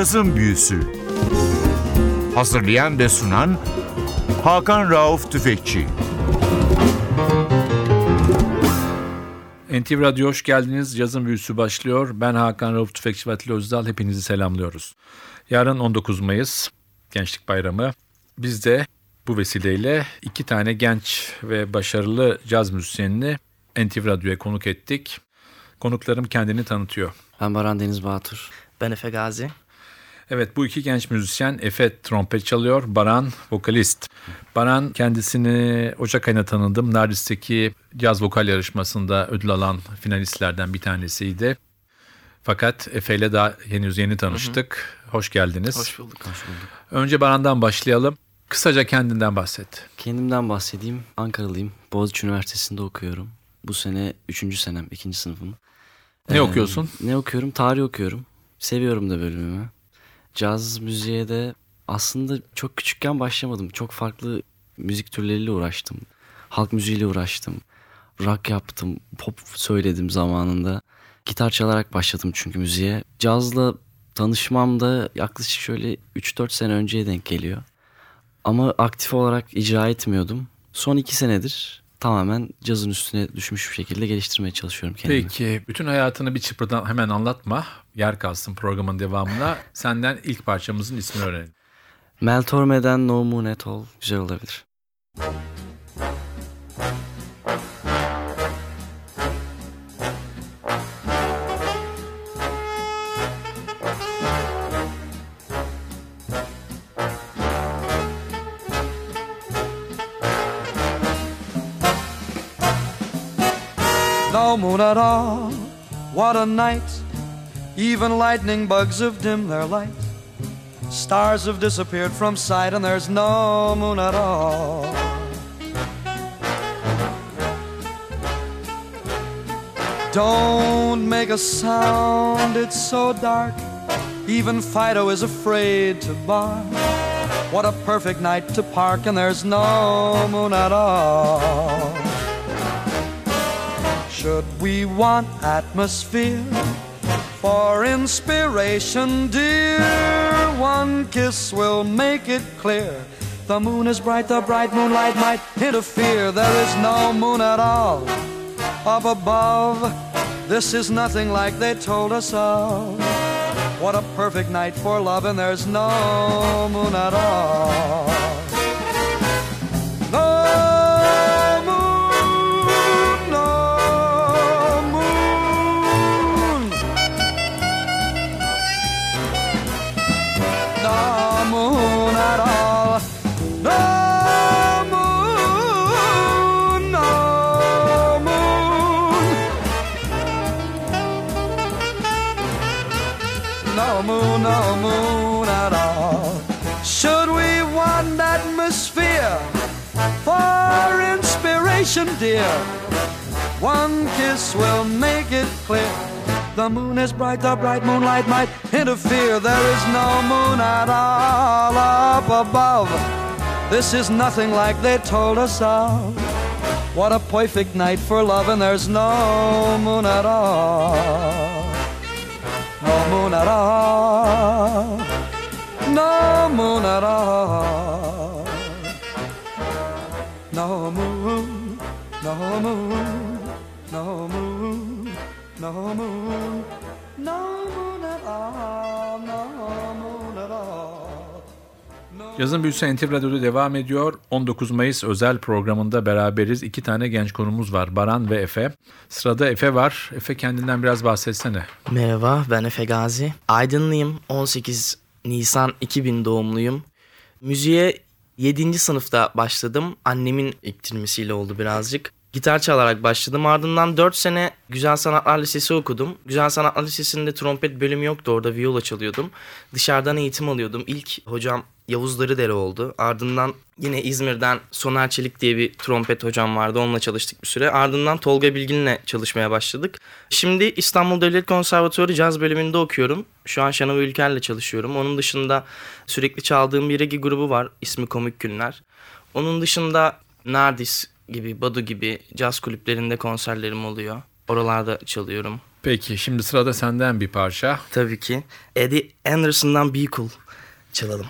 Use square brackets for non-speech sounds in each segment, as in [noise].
Cazın Büyüsü Hazırlayan ve sunan Hakan Rauf Tüfekçi NTV Radyo hoş geldiniz. Yazın büyüsü başlıyor. Ben Hakan Rauf Tüfekçi ve Atilla Özdal. Hepinizi selamlıyoruz. Yarın 19 Mayıs Gençlik Bayramı. Biz de bu vesileyle iki tane genç ve başarılı caz müzisyenini NTV Radyo'ya konuk ettik. Konuklarım kendini tanıtıyor. Ben Baran Deniz Batur. Ben Efe Gazi. Evet bu iki genç müzisyen Efe trompet çalıyor, Baran vokalist. Baran kendisini Ocak ayında tanıdım. Nardis'teki caz vokal yarışmasında ödül alan finalistlerden bir tanesiydi. Fakat Efe ile daha henüz yeni tanıştık. Hoş geldiniz. Hoş bulduk. Hoş bulduk. Önce Baran'dan başlayalım. Kısaca kendinden bahset. Kendimden bahsedeyim. Ankaralıyım. Boğaziçi Üniversitesi'nde okuyorum. Bu sene 3. senem, 2. sınıfım. Ne Ee, okuyorsun? Ne okuyorum? Tarih okuyorum. Seviyorum da bölümümü. Caz müziğe de aslında çok küçükken başlamadım. Çok farklı müzik türleriyle uğraştım. Halk müziğiyle uğraştım. Rock yaptım. Pop söyledim zamanında. Gitar çalarak başladım çünkü müziğe. Cazla tanışmam da yaklaşık şöyle 3-4 sene önceye denk geliyor. Ama aktif olarak icra etmiyordum. Son iki senedir tamamen cazın üstüne düşmüş bir şekilde geliştirmeye çalışıyorum kendimi. Peki bütün hayatını bir çıpırdan hemen anlatma. Yer kalsın programın devamına. Senden ilk parçamızın ismini öğrenelim. Mel Torme'den No Moon At All güzel olabilir. No moon at all, what a night. Even lightning bugs have dimmed their light. Stars have disappeared from sight, and there's no moon at all. Don't make a sound, it's so dark. Even Fido is afraid to bark. What a perfect night to park, and there's no moon at all. Should we want atmosphere for inspiration, dear? One kiss will make it clear. The moon is bright, the bright moonlight might interfere. There is no moon at all up above. This is nothing like they told us of. What a perfect night for love, and there's no moon at all. Dear? One kiss will make it clear. The moon is bright, the bright moonlight might interfere. There is no moon at all up above. This is nothing like they told us of. What a perfect night for love, and there's no moon at all. No moon at all. No moon at all. No moon, no moon, no moon, no moon, no moon at all, no moon at all. Yazın Büyüsü NTV Radyo'da devam ediyor. 19 Mayıs özel programında beraberiz. İki tane genç konumuz var. Baran ve Efe. Sırada Efe var. Efe kendinden biraz bahsetsene. Merhaba ben Efe Gazi. Aydınlıyım. 18 Nisan 2000 doğumluyum. Müziğe 7. sınıfta başladım. Annemin iktirmesiyle oldu birazcık. Gitar çalarak başladım. Ardından 4 sene Güzel Sanatlar Lisesi okudum. Güzel Sanatlar Lisesi'nde trompet bölümü yoktu. Orada viola çalıyordum. Dışarıdan eğitim alıyordum. İlk hocam Yavuz Darıdere oldu. Ardından yine İzmir'den Soner Çelik diye bir trompet hocam vardı. Onunla çalıştık bir süre. Ardından Tolga Bilgin'le çalışmaya başladık. Şimdi İstanbul Devlet Konservatuarı caz bölümünde okuyorum. Şu an Şenol Ülker'le çalışıyorum. Onun dışında sürekli çaldığım bir regi grubu var. İsmi Komik Günler. Onun dışında Nardis gibi, Badu gibi caz kulüplerinde konserlerim oluyor. Oralarda çalıyorum. Peki şimdi sırada senden bir parça. Tabii ki. Eddie Anderson'dan Be Cool çalalım.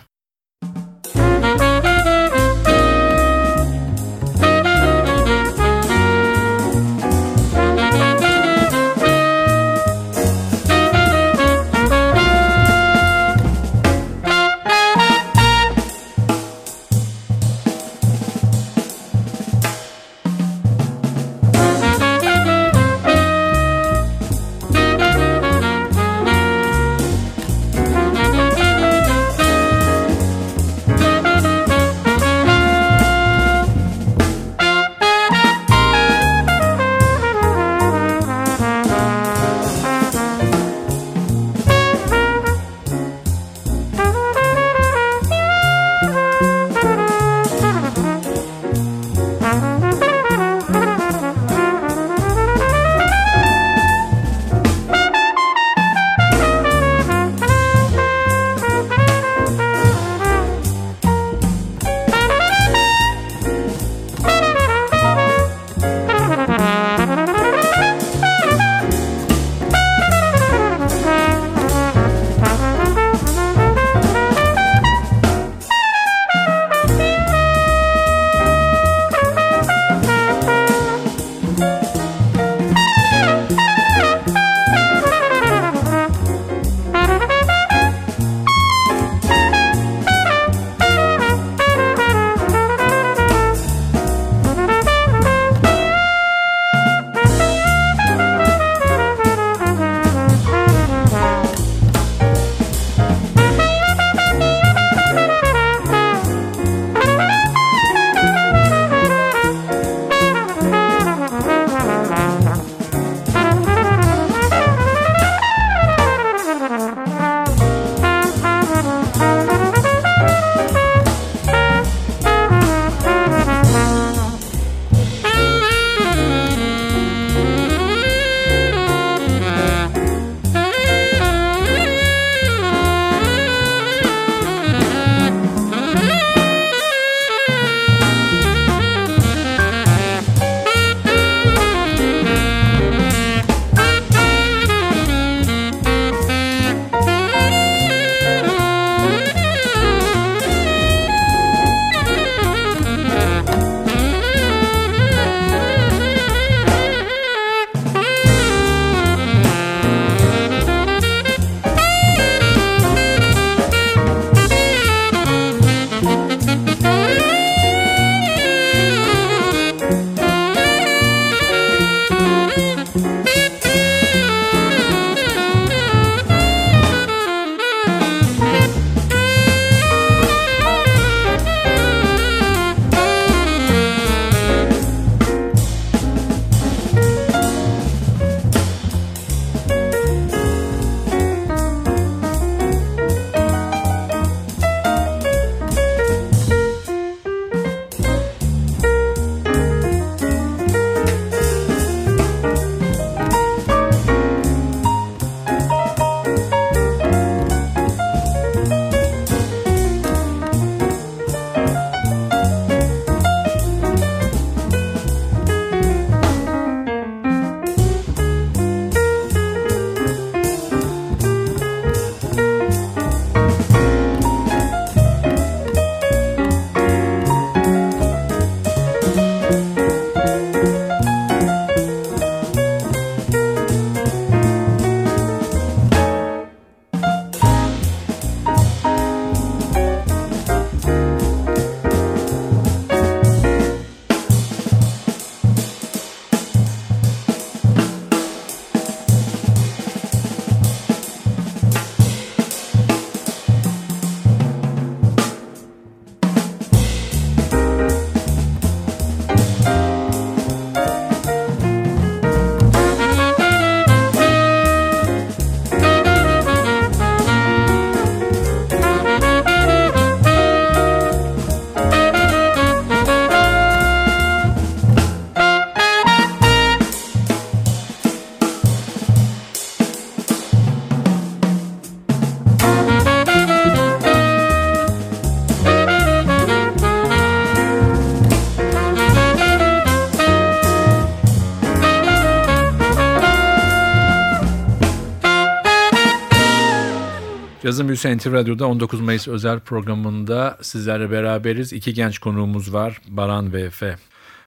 Cazın Büyüsü NTV Radyo'da 19 Mayıs özel programında sizlerle beraberiz. İki genç konuğumuz var Baran ve Efe.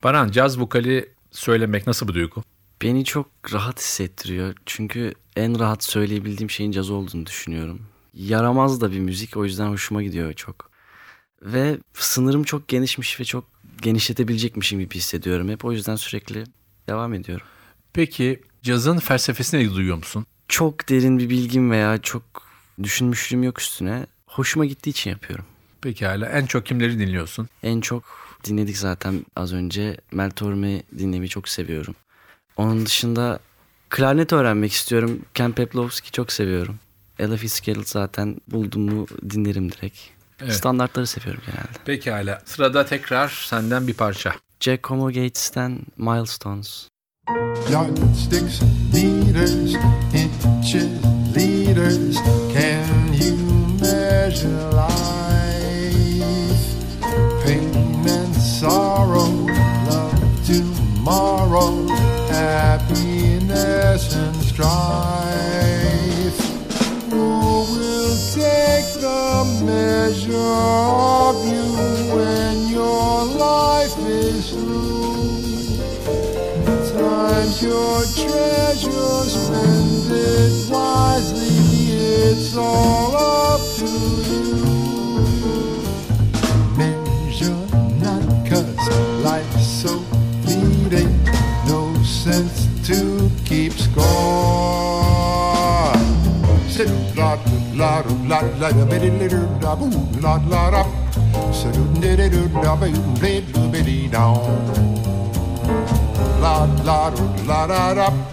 Baran caz vokali söylemek nasıl bir duygu? Beni çok rahat hissettiriyor. Çünkü en rahat söyleyebildiğim şeyin caz olduğunu düşünüyorum. Yaramaz da bir müzik o yüzden hoşuma gidiyor çok. Ve sınırım çok genişmiş ve çok genişletebilecekmişim gibi hissediyorum hep. O yüzden sürekli devam ediyorum. Peki cazın felsefesine ilgi duyuyor musun? Çok derin bir bilgim veya çok düşünmüşlüğüm yok üstüne. Hoşuma gittiği için yapıyorum. Pekala en çok kimleri dinliyorsun? En çok dinledik zaten az önce. Mel Torme'yi dinlemeyi çok seviyorum. Onun dışında klarnet öğrenmek istiyorum. Ken Peplowski çok seviyorum. Ella Fitzgerald zaten buldum mu dinlerim direkt. Evet. Standartları seviyorum genelde. Pekala sırada tekrar senden bir parça. Jack Homo Gates'ten Milestones. Yardsticks, meters, inches, liters. Can you measure life? Pain and sorrow, love tomorrow, happiness and strife. It's all up to you. Measure not cause life's so fleeting, no sense to keep score. Sit la la la la la la la biddy biddy down la la do la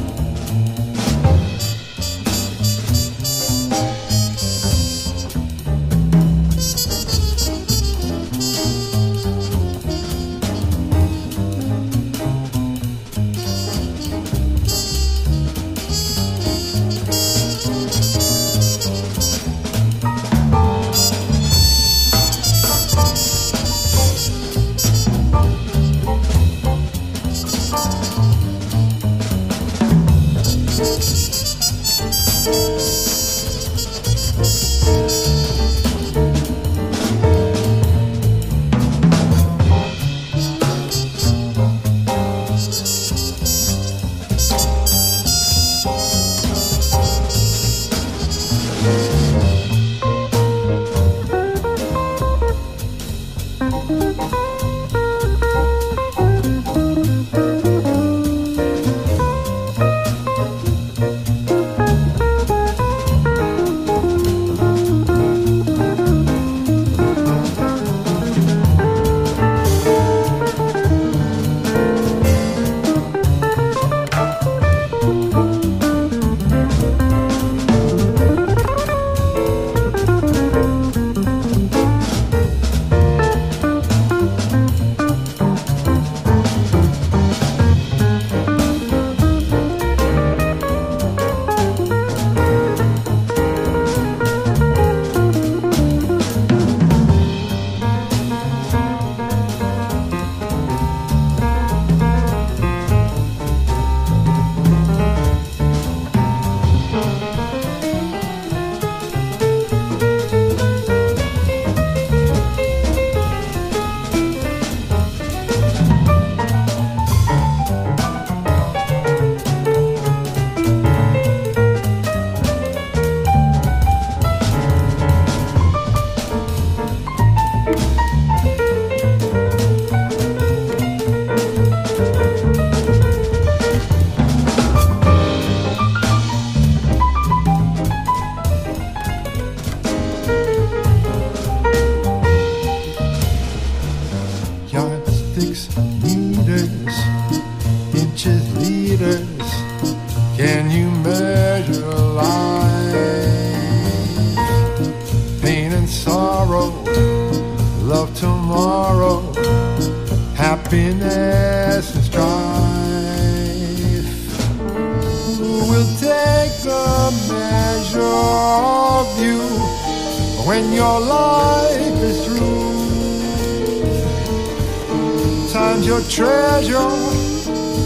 Time's your treasure,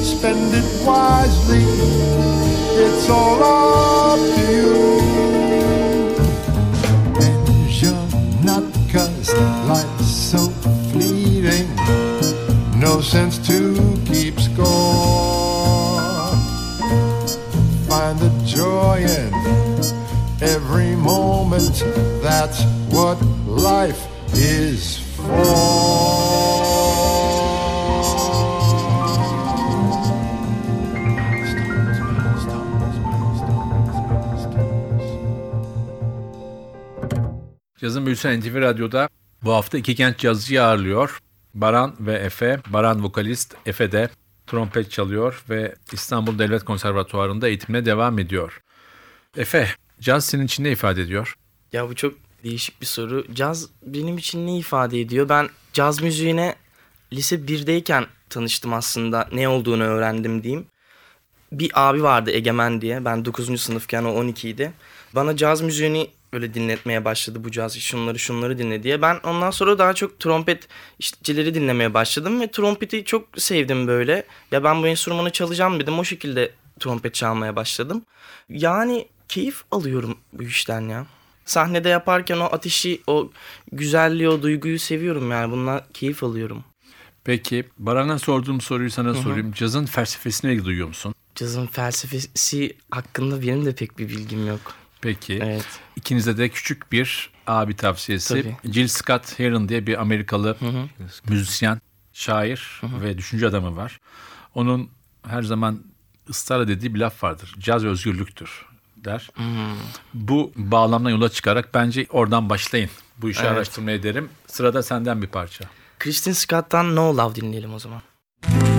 spend it wisely. It's all up to you. Measure not cause life's so fleeting. No sense to keep score. Find the joy in every moment. That's what life is Cazın Büyüsü NTV Radyo'da bu hafta iki genç cazcıyı ağırlıyor. Baran ve Efe. Baran vokalist, Efe de trompet çalıyor ve İstanbul Devlet Konservatuvarı'nda eğitimine devam ediyor. Efe, caz senin için ne ifade ediyor? Ya bu çok değişik bir soru. Caz benim için ne ifade ediyor? Ben caz müziğine lise 1'deyken tanıştım aslında. Ne olduğunu öğrendim diyeyim. Bir abi vardı Egemen diye. Ben 9. sınıfken o 12 idi. Bana caz müziğini öyle dinletmeye başladı bu caz şunları şunları dinle diye. Ben ondan sonra daha çok trompet işçileri dinlemeye başladım ve trompeti çok sevdim böyle. Ya ben bu enstrümanı çalacağım dedim. O şekilde trompet çalmaya başladım. Yani keyif alıyorum bu işten ya. Sahnede yaparken o ateşi, o güzelliği, o duyguyu seviyorum yani. Bundan keyif alıyorum. Peki, Baran'a sorduğum soruyu sana sorayım. Cazın felsefesine duyuyor musun? Cazın felsefesi hakkında benim de pek bir bilgim yok. Peki. Evet. İkinize de küçük bir abi tavsiyesi. Tabii. Jill Scott Heron diye bir Amerikalı müzisyen, şair ve düşünce adamı var. Onun her zaman ısrarla dediği bir laf vardır. Caz özgürlüktür der. Bu bağlamdan yola çıkarak bence oradan başlayın. Bu işi Evet. araştırmaya derim. Sırada senden bir parça. Kristin Scott'tan No Love dinleyelim o zaman. Thank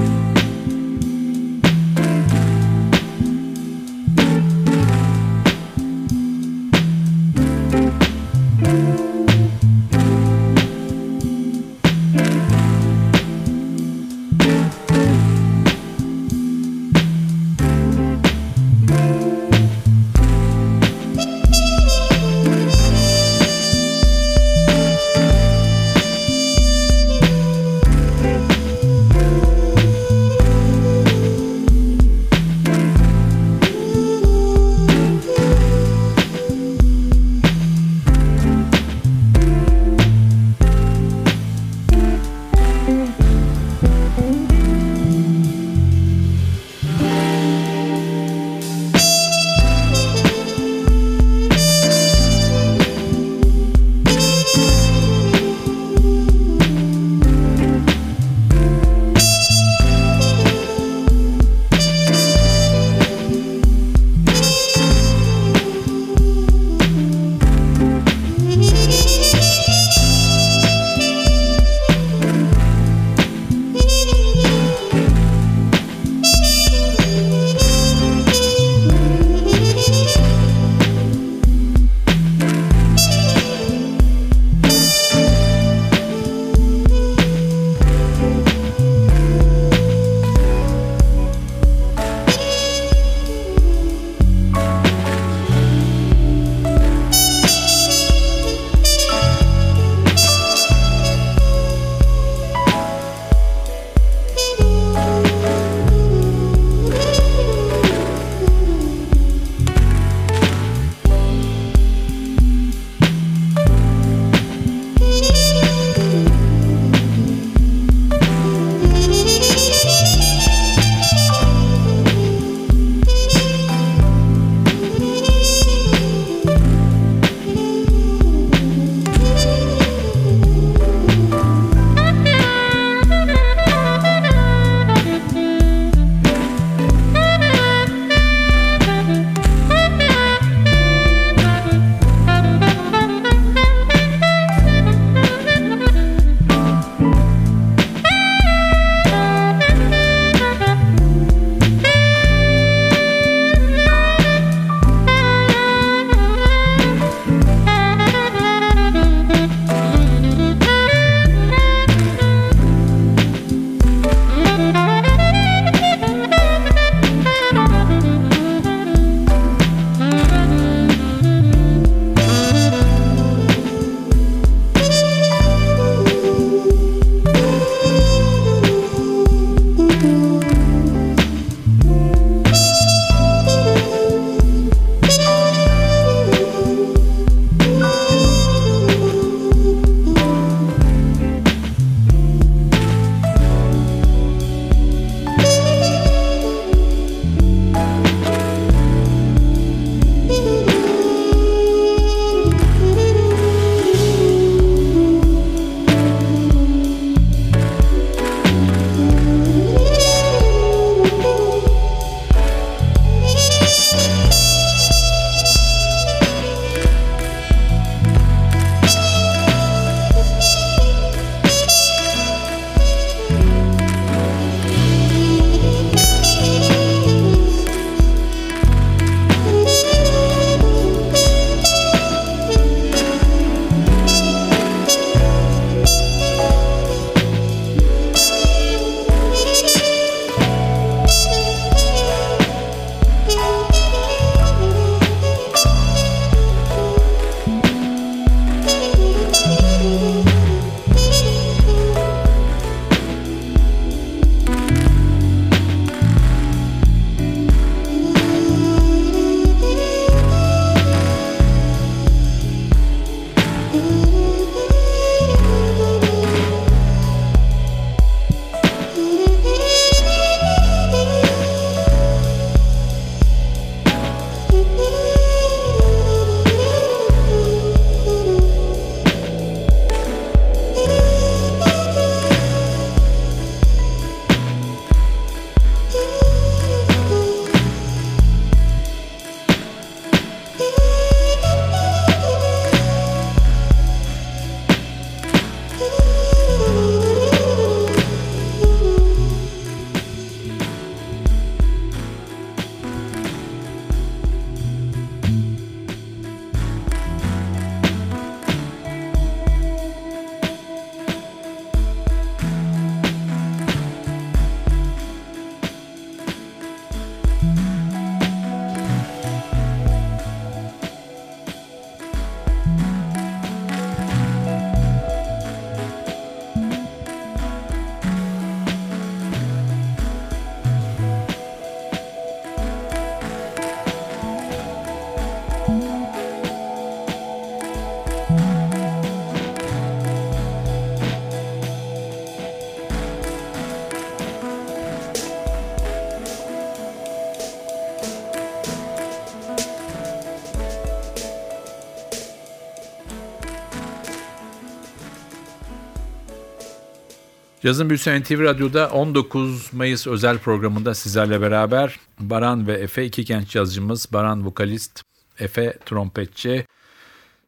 Yazın Büyüsü NTV Radyo'da 19 Mayıs özel programında sizlerle beraber Baran ve Efe iki genç yazıcımız. Baran vokalist, Efe trompetçi.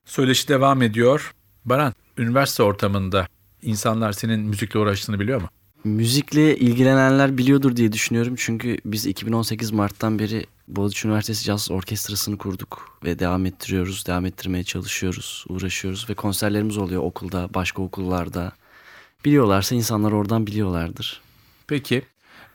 Söyleşi devam ediyor. Baran, üniversite ortamında insanlar senin müzikle uğraştığını biliyor mu? Müzikle ilgilenenler biliyordur diye düşünüyorum. Çünkü biz 2018 Mart'tan beri Boğaziçi Üniversitesi Caz Orkestrası'nı kurduk ve devam ettiriyoruz, devam ettirmeye çalışıyoruz, uğraşıyoruz ve konserlerimiz oluyor okulda, başka okullarda. Biliyorlarsa insanlar oradan biliyorlardır. Peki,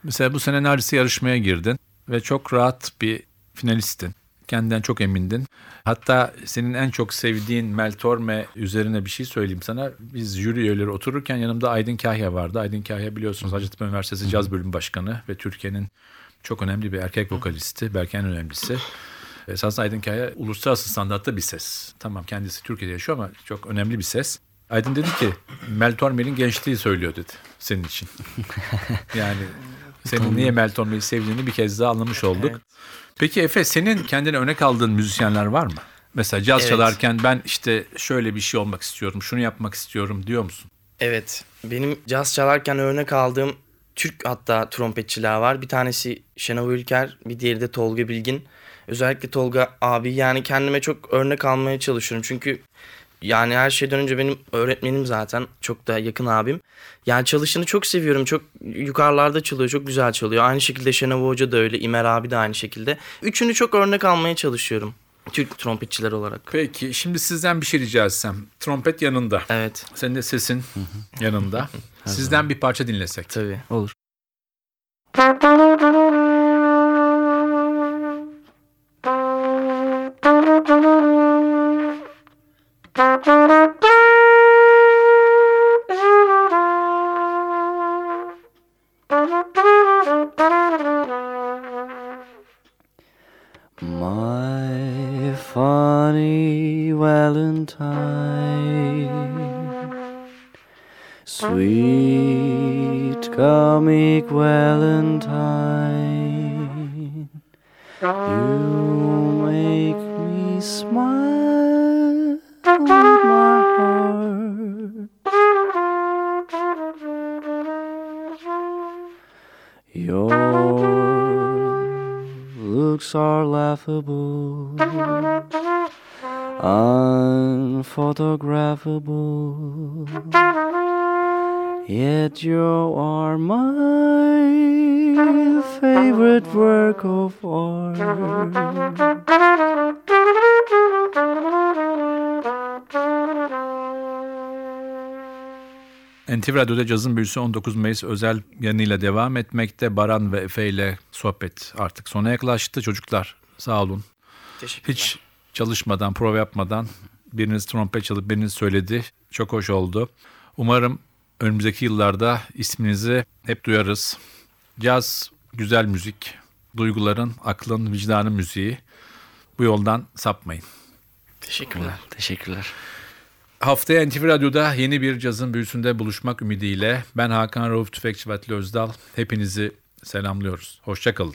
mesela bu sene neredeyse yarışmaya girdin ve çok rahat bir finalistin. Kendinden çok emindin. Hatta senin en çok sevdiğin Mel Torme üzerine bir şey söyleyeyim sana. Biz jüri üyeleri otururken yanımda Aydın Kahya vardı. Aydın Kahya biliyorsunuz Hacettepe Üniversitesi Caz Bölüm Başkanı ve Türkiye'nin çok önemli bir erkek vokalisti. Belki en önemlisi. Esasında Aydın Kaya uluslararası standartta bir ses. Tamam kendisi Türkiye'de yaşıyor ama çok önemli bir ses. Aydın dedi ki Mel Torme'nin gençliği söylüyor dedi senin için. [laughs] yani senin niye Mel Torme'yi sevdiğini bir kez daha anlamış olduk. Evet. Peki Efe senin kendine örnek aldığın müzisyenler var mı? Mesela caz Evet. çalarken ben işte şöyle bir şey olmak istiyorum, şunu yapmak istiyorum diyor musun? Evet. Benim caz çalarken örnek aldığım Türk hatta trompetçiler var. Bir tanesi Şenol Ülker, bir diğeri de Tolga Bilgin. Özellikle Tolga abi yani kendime çok örnek almaya çalışıyorum. Çünkü yani her şeyden önce benim öğretmenim zaten. Çok da yakın abim. Yani çalışını çok seviyorum. Çok yukarılarda çalıyor. Çok güzel çalıyor. Aynı şekilde Şenol Hoca da öyle. İmer abi de aynı şekilde. Üçünü çok örnek almaya çalışıyorum. Türk trompetçiler olarak. Peki şimdi sizden bir şey rica etsem. Trompet yanında. Evet Senin de sesin yanında. Sizden bir parça dinlesek. tabii. Olur. [laughs] comic Valentine, you make me smile with my heart. Your looks are laughable, unphotographable. Yet you are my favorite work of NTV Radyo'da Cazın Büyüsü 19 Mayıs özel yanıyla devam etmekte. Baran ve Efe ile sohbet artık sona yaklaştı. Çocuklar sağ olun. Teşekkürler. Hiç çalışmadan, prova yapmadan biriniz trompet çalıp biriniz söyledi. Çok hoş oldu. Umarım önümüzdeki yıllarda isminizi hep duyarız. Caz güzel müzik, duyguların, aklın, vicdanın müziği. Bu yoldan sapmayın. Teşekkürler. Teşekkürler. Haftaya NTV Radyo'da yeni bir cazın büyüsünde buluşmak ümidiyle ben Hakan Rauf Tüfekçi ve Atli Özdal. Hepinizi selamlıyoruz. Hoşçakalın.